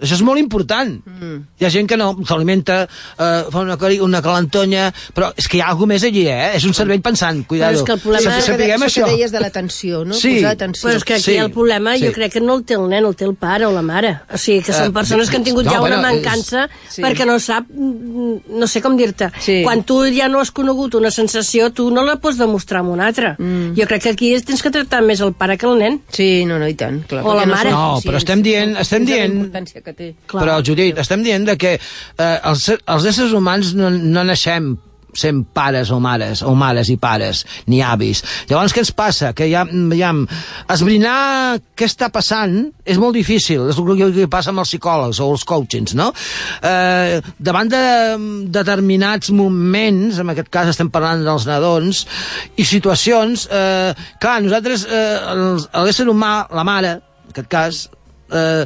Això és molt important. Mm. Hi ha gent que no s'alimenta, eh, fa una, una calentonya, però és que hi ha alguna més allí, eh? És un cervell pensant, cuidado. Però és que el problema- Sap- Això que Sapiguem això que deies de l'atenció, no? Sí. Posar atenció. Però és que aquí Sí, el problema sí. jo crec que no el té el nen, el té el pare o la mare. O sigui, que són Eh, persones que han tingut no, ja una bueno, és- mancança sí. perquè no sap, mm, no sé com dir-te. Sí. Quan tu ja no has conegut una sensació, tu no la pots demostrar amb una altra. Mm. Jo crec que aquí tens que tractar més el pare que el nen. Sí, no, no, i tant. Clar, O la perquè mare. No, però estem dient- estem dient- que té. Clar. Però, Judit, estem dient de que eh, els, els éssers humans no, no naixem sent pares o mares, o mares i pares, ni avis. Llavors, què ens passa? Que ja, veiem, esbrinar què està passant és molt difícil, és el que passa amb els psicòlegs o els coachings, no? Eh, davant de determinats moments, en aquest cas estem parlant dels nadons, i situacions, eh, clar, nosaltres, eh, l'ésser humà, la mare, en aquest cas, eh,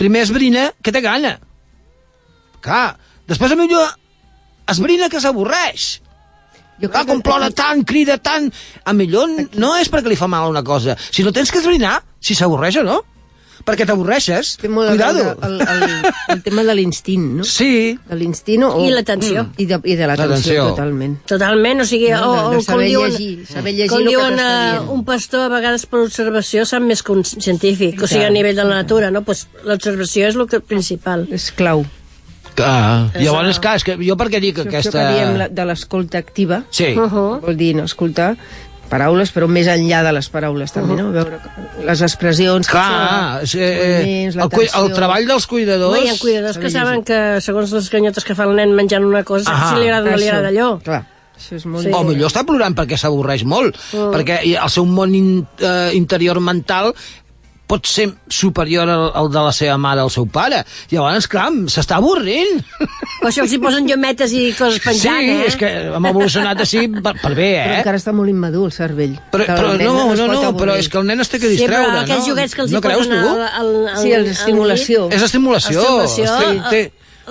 primer esbrina que té gana. Clar, després a millor esbrina que s'avorreix. Jo Clar, com que- plora tant, crida tant... A millor no és perquè li fa mal una cosa, sinó tens que esbrinar si s'avorreix o no. Perquè t'avorreixes. Té molt a Cuidado. veure el, el, el tema de l'instint, no? Sí, De l'instint o... I l'atenció. I de, i de l'atenció, totalment. Totalment, o sigui, No, o, de- de o com saber diuen, llegir, saber llegir com el que diuen dient. un pastor, a vegades per observació sap més que un científic, o sigui, a nivell de la natura, no? Pues, l'observació és el que principal. És clau. Ah, llavors, clar, és que jo per què dic Això, aquesta... això que diem la, de l'escolta activa, Sí, Uh -huh. vol dir no escoltar paraules, però més enllà de les paraules també, no? Veure les expressions, clar, és, els eh, moviments, el, el l'atenció. treball dels cuidadors... No, hi ha cuidadors que saben que, segons les ganyotes que fa el nen menjant una cosa, Ah, si li agrada o no li agrada allò. Clar, això és molt... Sí. O millor està plorant perquè s'avorreix molt, Mm. perquè el seu món in, eh, interior mental pot ser superior al, al de la seva mare al seu pare. Llavors, clar, s'està avorrint. O això els hi posen llometes i coses penjant, sí, eh? és que hem evolucionat així per, per bé, Però eh? encara està molt immadur el cervell. Però, Que el però nen no, no, no, avorrir. però és que el nen es té que Sí, distreure, però aquells no? joguets que els no hi creus, posen tu? al, al, al, Sí, l'estimulació. És estimulació. Estimulació, Té, té,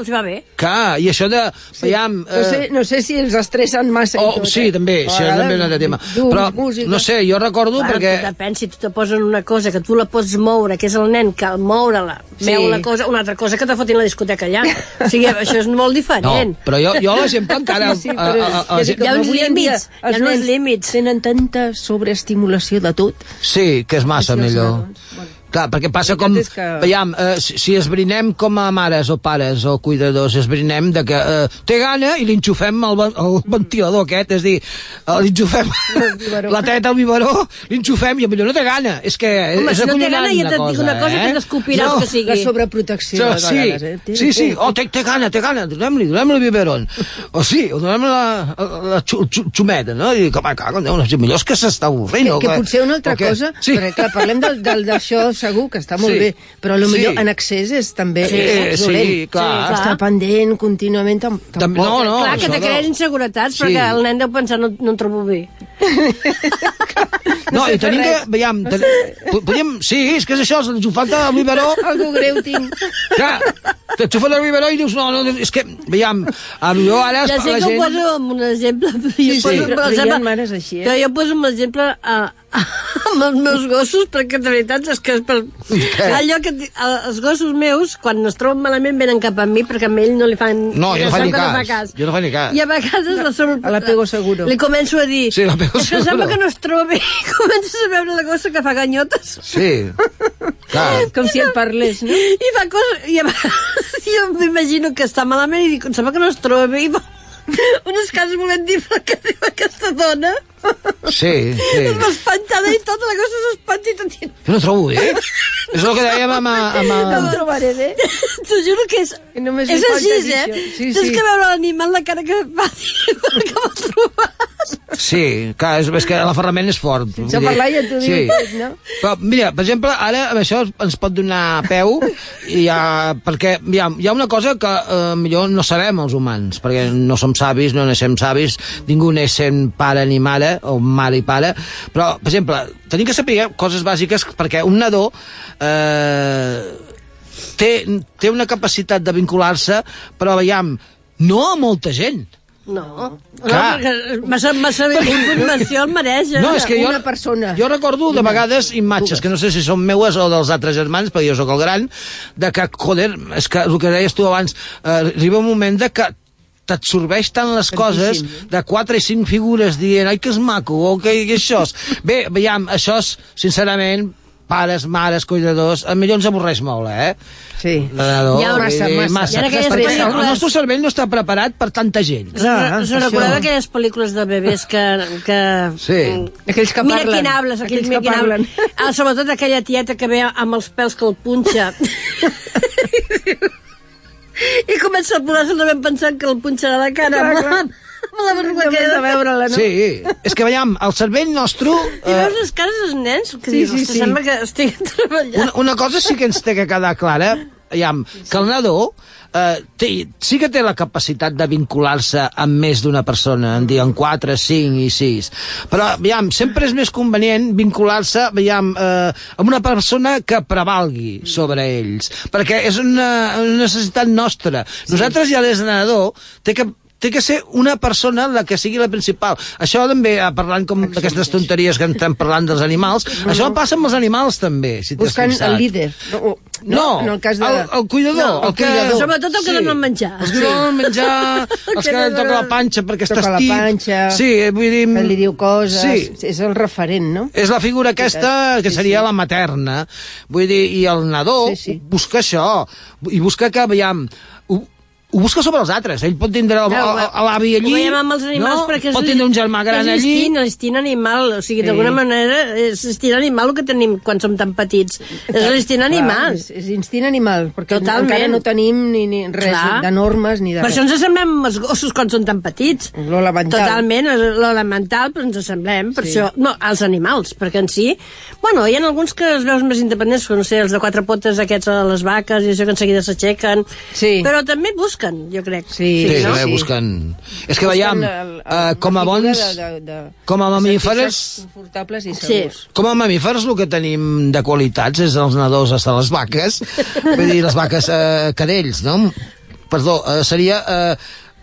els va bé. clar, i això de... Sí. Veiem, No sé, no sé si els estressen massa Oh, tot, sí, eh? també, A sí, és també un altre tema. llums, Però, música. no sé, jo recordo Bueno, perquè... depèn, si tu te posen una cosa que tu la pots moure, que és el nen que al moure-la Sí. veu la cosa, una altra cosa que te fotin la discoteca allà. O sigui, això és molt No, diferent. però jo, jo l'exemple encara... Sí, a- Hi ha uns límits, hi ha uns límits. Tenen tanta sobreestimulació de tot. Sí, que és massa millor. nadons, bueno. Clar, perquè passa com... que- Veiem, eh, si, si esbrinem com a mares o pares o cuidadors, esbrinem de que eh, té gana i li enxufem el, el ventilador aquest, és a dir, eh, li enxufem biberó. la teta al biberó, li enxufem i potser no té gana. És que Home, és si no té gana, ja et dic una cosa eh? que t'escopirà el que sigui. La sobreprotecció, a sí, vegades, eh? Té- sí, sí, té- oh, té, té gana, té gana, donem-li, donem-li el biberon. O sí, o donem la, la xu, xu, xumeta, no? I dic, home, cago, no, millor és que s'està avorrint. que, que potser una altra cosa, sí. perquè clar, parlem del- del- d'això segur que està molt Sí. bé, però potser Sí. en excés és també Sí, és sí, dolent. clar. Estar pendent contínuament tam Tam- tampoc. no, no, Clar, que te no. creen inseguretats, Sí. perquè el nen deu pensar no, no em trobo bé. No, sé i tenim que... Veiem, ten, po- podríem, sí, és que és això, ens ho falta el biberó. Algo greu tinc. Clar, t'enxufen el biberó i dius, no, no, és que, veiem, a jo ara... Ja sé la que ho gent... poso amb un exemple. Sí, jo sí. poso, Però- per exemple, mares així, eh? Jo poso un exemple a, a, amb els meus gossos, perquè de veritat és que és per... Allò que els gossos meus, quan es troben malament, venen cap a mi, perquè a ell no li fan... No, jo no faig ni que cas. Jo no faig ni cas. I a vegades la sobre... A l'apego seguro. Li començo a dir... Sí, l'apego és que seguro. sembla que no es troba bé. I comences a veure la gossa que fa ganyotes. Sí, clar. Com si et parlés, no? I fa coses... I a vegades jo m'imagino que està malament i dic, em sembla que no es troba bé. I fa unes cases volent dir "Però què diu aquesta dona. Sí, sí. És espantada i tota la cosa s'espanta i tot. Jo no trobo bé. És el que dèiem amb... amb, No ho trobaré bé. T'ho juro que és... Només és així, eh? això. Sí, Tens sí. que veure l'animal la cara que fa perquè m'ho trobes. Sí, clar, és, és que l'aferrament és fort. Sense dir, parlar ja t'ho sí. tot, no? Però, mira, per exemple, ara amb això ens pot donar peu, i ja, perquè hi ha, hi ha una cosa que eh, millor no sabem els humans, perquè no som savis, no naixem savis, ningú neix sent pare ni mare, o mare i pare, però, per exemple, tenim que saber coses bàsiques, perquè un nadó eh, té, té una capacitat de vincular-se, però veiem, no a molta gent. No, no Clar. perquè massa, massa informació el mereix. eh? No, és que jo, Una persona. jo recordo de vegades imatges que no sé si són meues o dels altres germans, perquè jo sóc el gran, de que, joder, és que el que deies tu abans, eh, arriba un moment de que t'absorbeix tant les coses de quatre i cinc figures dient ai que és maco, o que, que això és bé, veiem, això és sincerament pares, mares, cuidadors a millor ens avorreix molt, eh? Sí. Ja, massa, dir, massa. massa. I ara aquelles Perquè el pel·lícules- nostre cervell no està preparat per tanta gent. Clar, Se això. recordeu aquelles pel·lícules de bebès que... que Sí. Aquells que mira parlen. quin hables, aquells, Aquells mira que quin parlen. Ah, sobretot aquella tieta que ve amb els pèls que el punxa. I comença a plorar solament pensant que el punxarà la cara Clar, amb, clar. amb la Només de que... veure-la, no? Sí, és que veiem, el cervell nostre... I veus les cares dels nens que Sí, dius, sí, sí. sembla que estic treballant. Una, una cosa sí que ens té que quedar clara, aviam, que el nadó eh, té, sí que té la capacitat de vincular-se amb més d'una persona, en diuen 4, 5 i 6. Però, aviam, sempre és més convenient vincular-se, aviam, eh, amb una persona que prevalgui sobre ells, perquè és una, una necessitat nostra. Nosaltres ja des de nadó té que té que ser una persona la que sigui la principal. Això també, eh, parlant com d'aquestes tonteries que estem parlant dels animals, això passa amb els animals també, si t'has Buscant el líder. No, No, en el cas de... el, el cuidador. No, el el que, cuidador. Sobretot el que dona el menjar. Els que donen el menjar, els que que toca la panxa perquè Toca estàs la tip. panxa, Sí, vull dir... que li diu coses, Sí, és el referent, no? és la figura aquesta que Sí, seria sí. la materna. Vull dir, i el nadó Sí, sí. busca això. I busca que, aviam, ho, busca sobre els altres. Ell pot tindre l'avi allí, Ho veiem amb els animals no? perquè és pot tindre un germà gran és allí. l'instint, l'instint animal, o sigui, d'alguna manera és l'instint animal el que tenim quan som tan petits. És l'instint animal. Clar, és, és instint animal, perquè Totalment. encara no tenim ni, ni res Clar. de normes ni de Per res. això ens assemblem als gossos quan són tan petits. Lo elemental. Totalment, és l'elemental, però ens assemblem. Per Sí. això, no, als animals, perquè en si... Bueno, hi ha alguns que els veus més independents, com no sé, els de quatre potes aquests a les vaques i això que en seguida s'aixequen. Sí. Però també busquen, jo crec. Sí, Sí, no? no? Sí. busquen... És que Busquen veiem, el- el- eh, com a bons... de- de- de- com a sentir-se confortables i Sí. segurs. Com a mamífers el que tenim de qualitats és els nadós hasta les vaques, vull dir, les vaques eh, cadells, no? Perdó, eh, seria... Eh,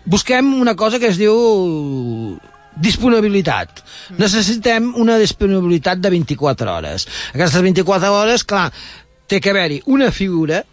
busquem una cosa que es diu disponibilitat. Necessitem una disponibilitat de 24 hores. Aquestes 24 hores, clar, té que haver-hi una figura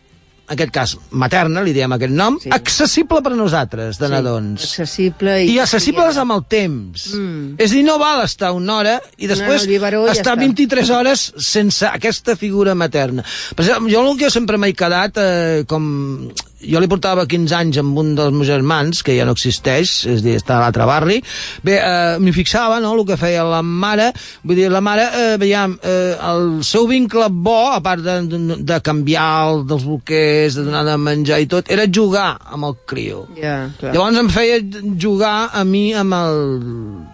en aquest cas materna, li diem aquest nom, Sí. accessible per a nosaltres, de nadons. Accessible i... I accessibles amb el temps. Mm. És a dir, no val estar una hora i després No, no, biberó ja estar està. 23 hores sense aquesta figura materna. Per exemple, jo el que sempre m'he quedat, eh, com... Jo li portava 15 anys amb un dels meus germans, que ja no existeix, és dir, està a l'altre barri. Bé, eh, m'hi fixava, no?, el que feia la mare. Vull dir, la mare, eh, veiem, eh, el seu vincle bo, a part de, de, de canviar el, dels bolquers, de donar de menjar i tot, era jugar amb el criu. Ja, clar. Llavors em feia jugar a mi amb el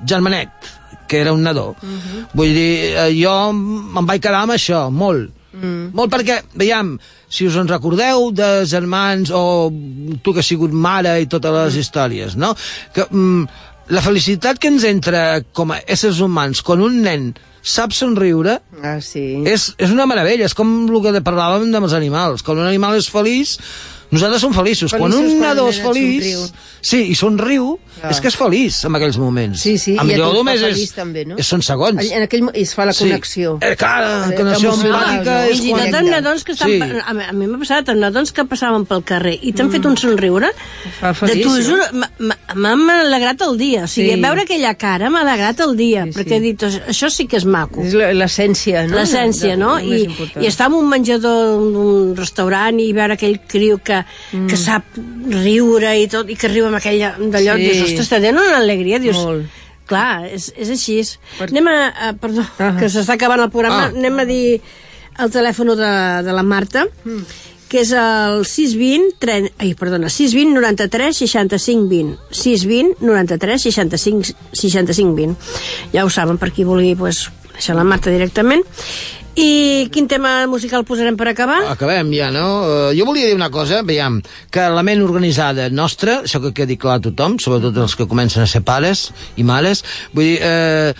germanet, que era un nadó. Uh -huh. Vull dir, eh, jo me'n vaig quedar amb això, molt. Mm. Molt perquè, veiem, si us en recordeu de germans o tu que has sigut mare i totes les històries, no? Que mm, la felicitat que ens entra com a éssers humans quan un nen sap somriure Ah, sí. és, és una meravella, és com el que parlàvem amb els animals. Quan un animal és feliç, nosaltres som feliços. quan Feliços un quan nadó el és feliç, somriu. sí, i somriu, Clar. és que és feliç en aquells moments. Sí, sí, a i a tu només feliç és, també, no? és, són segons. En aquell, es fa la connexió. Sí. Eh, clar, la Eh, connexió empàtica no? és Fins i quan... tot amb nadons que estan... Sí. A mi, m'ha passat, amb nadons que passaven pel carrer i t'han fet un somriure, Fa de tu juro, m'ha- alegrat el dia. O sigui, Sí. veure aquella cara m'ha alegrat el dia, Sí, sí. perquè he dit, això sí que és maco. És la- l'essència, no? l'essència, no? I. I estar en un menjador d'un restaurant i veure aquell criu que, mm. que sap riure i tot, i que riu amb aquella d'allò, Sí. dius, ostres, te una alegria, dius... Molt. Clar, és, és així. Per- Anem a... a perdó, Ah. que s'està acabant el programa. Ah. Anem a dir el telèfon de, de la Marta, Mm. que és el 620... 30, ai, perdona, 620 93 65 20. 620 93 65, 65 20. Ja ho saben, per qui vulgui pues, conèixer la Marta directament. I quin tema musical posarem per acabar? Acabem ja, no? Uh, jo volia dir una cosa, veiem, que la ment organitzada nostra, això que quedi clar a tothom, sobretot els que comencen a ser pares i mares, vull dir, eh,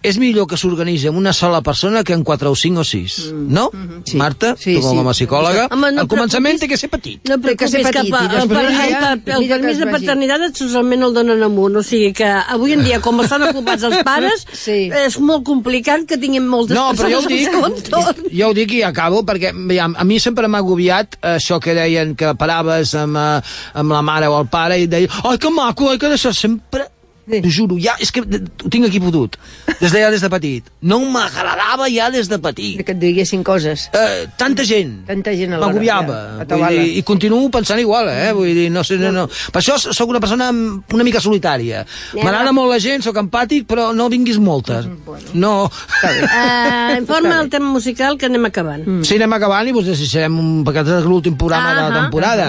és millor que s'organitzi amb una sola persona que en quatre o cinc o sis, no? Sí. Marta, Sí, tu com a sí. psicòloga, Home, no al començament preocupis. té que ser petit. No Té que ser que, petit, pa, i el, ja, el, el, el que permís es de paternitat solament el donen amunt, o sigui que avui en dia, com estan ocupats els pares, Sí. és molt complicat que tinguin moltes No, però jo ho persones dic, al seu entorn. jo ho dic i acabo, perquè veiem, a mi sempre m'ha agobiat això que deien que paraves amb, eh, amb la mare o el pare i deia, ai, que maco, ai, que d'això sempre... Sí. T'ho juro, ja, és que ho tinc aquí fotut, des de ja des de petit. No m'agradava ja des de petit. Que et diguessin coses. Eh, tanta gent. Tanta gent alhora, M'agobiava. ja, dir, I continuo pensant igual, eh? Vull dir, no sé, no, no. Per això sóc una persona una mica solitària. M'agrada molt la gent, sóc empàtic, però no vinguis moltes. No. Uh, informa el tema musical que anem acabant. Sí, anem acabant i vos desitjarem un, perquè és l'últim programa de la temporada.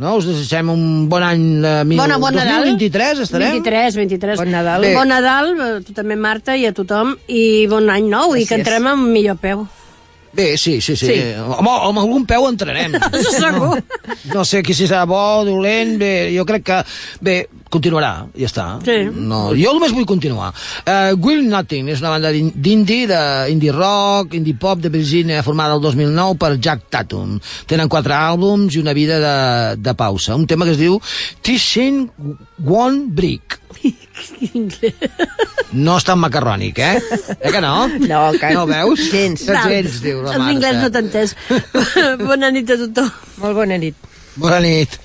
No? Us desitgem un bon any de mil... Bona, bon Nadal. 2023, estarem? 23, 23. Bon Nadal. Bé. Bon Nadal, a tu també, Marta, i a tothom, i bon any nou, i Així que és. entrem amb millor peu. Bé, sí, sí, sí. Sí. Home, amb algun peu entrarem. Segur. No sé qui si serà bo, dolent, bé, jo crec que... Bé, continuarà, ja està. Sí. No, jo només vull continuar. Uh, Will Nothing és una banda d'in- d'indie, d'indie rock, indie pop de Virginia, formada el 2009 per Jack Tatum. Tenen quatre àlbums i una vida de, de pausa. Un tema que es diu Tishing One Brick. No està en macarrònic, eh? Eh que no? No, que- No veus? gens. Que gens, diu la En Marta. anglès no t'he entès. Bona nit a tothom. Molt bona nit. Bona nit.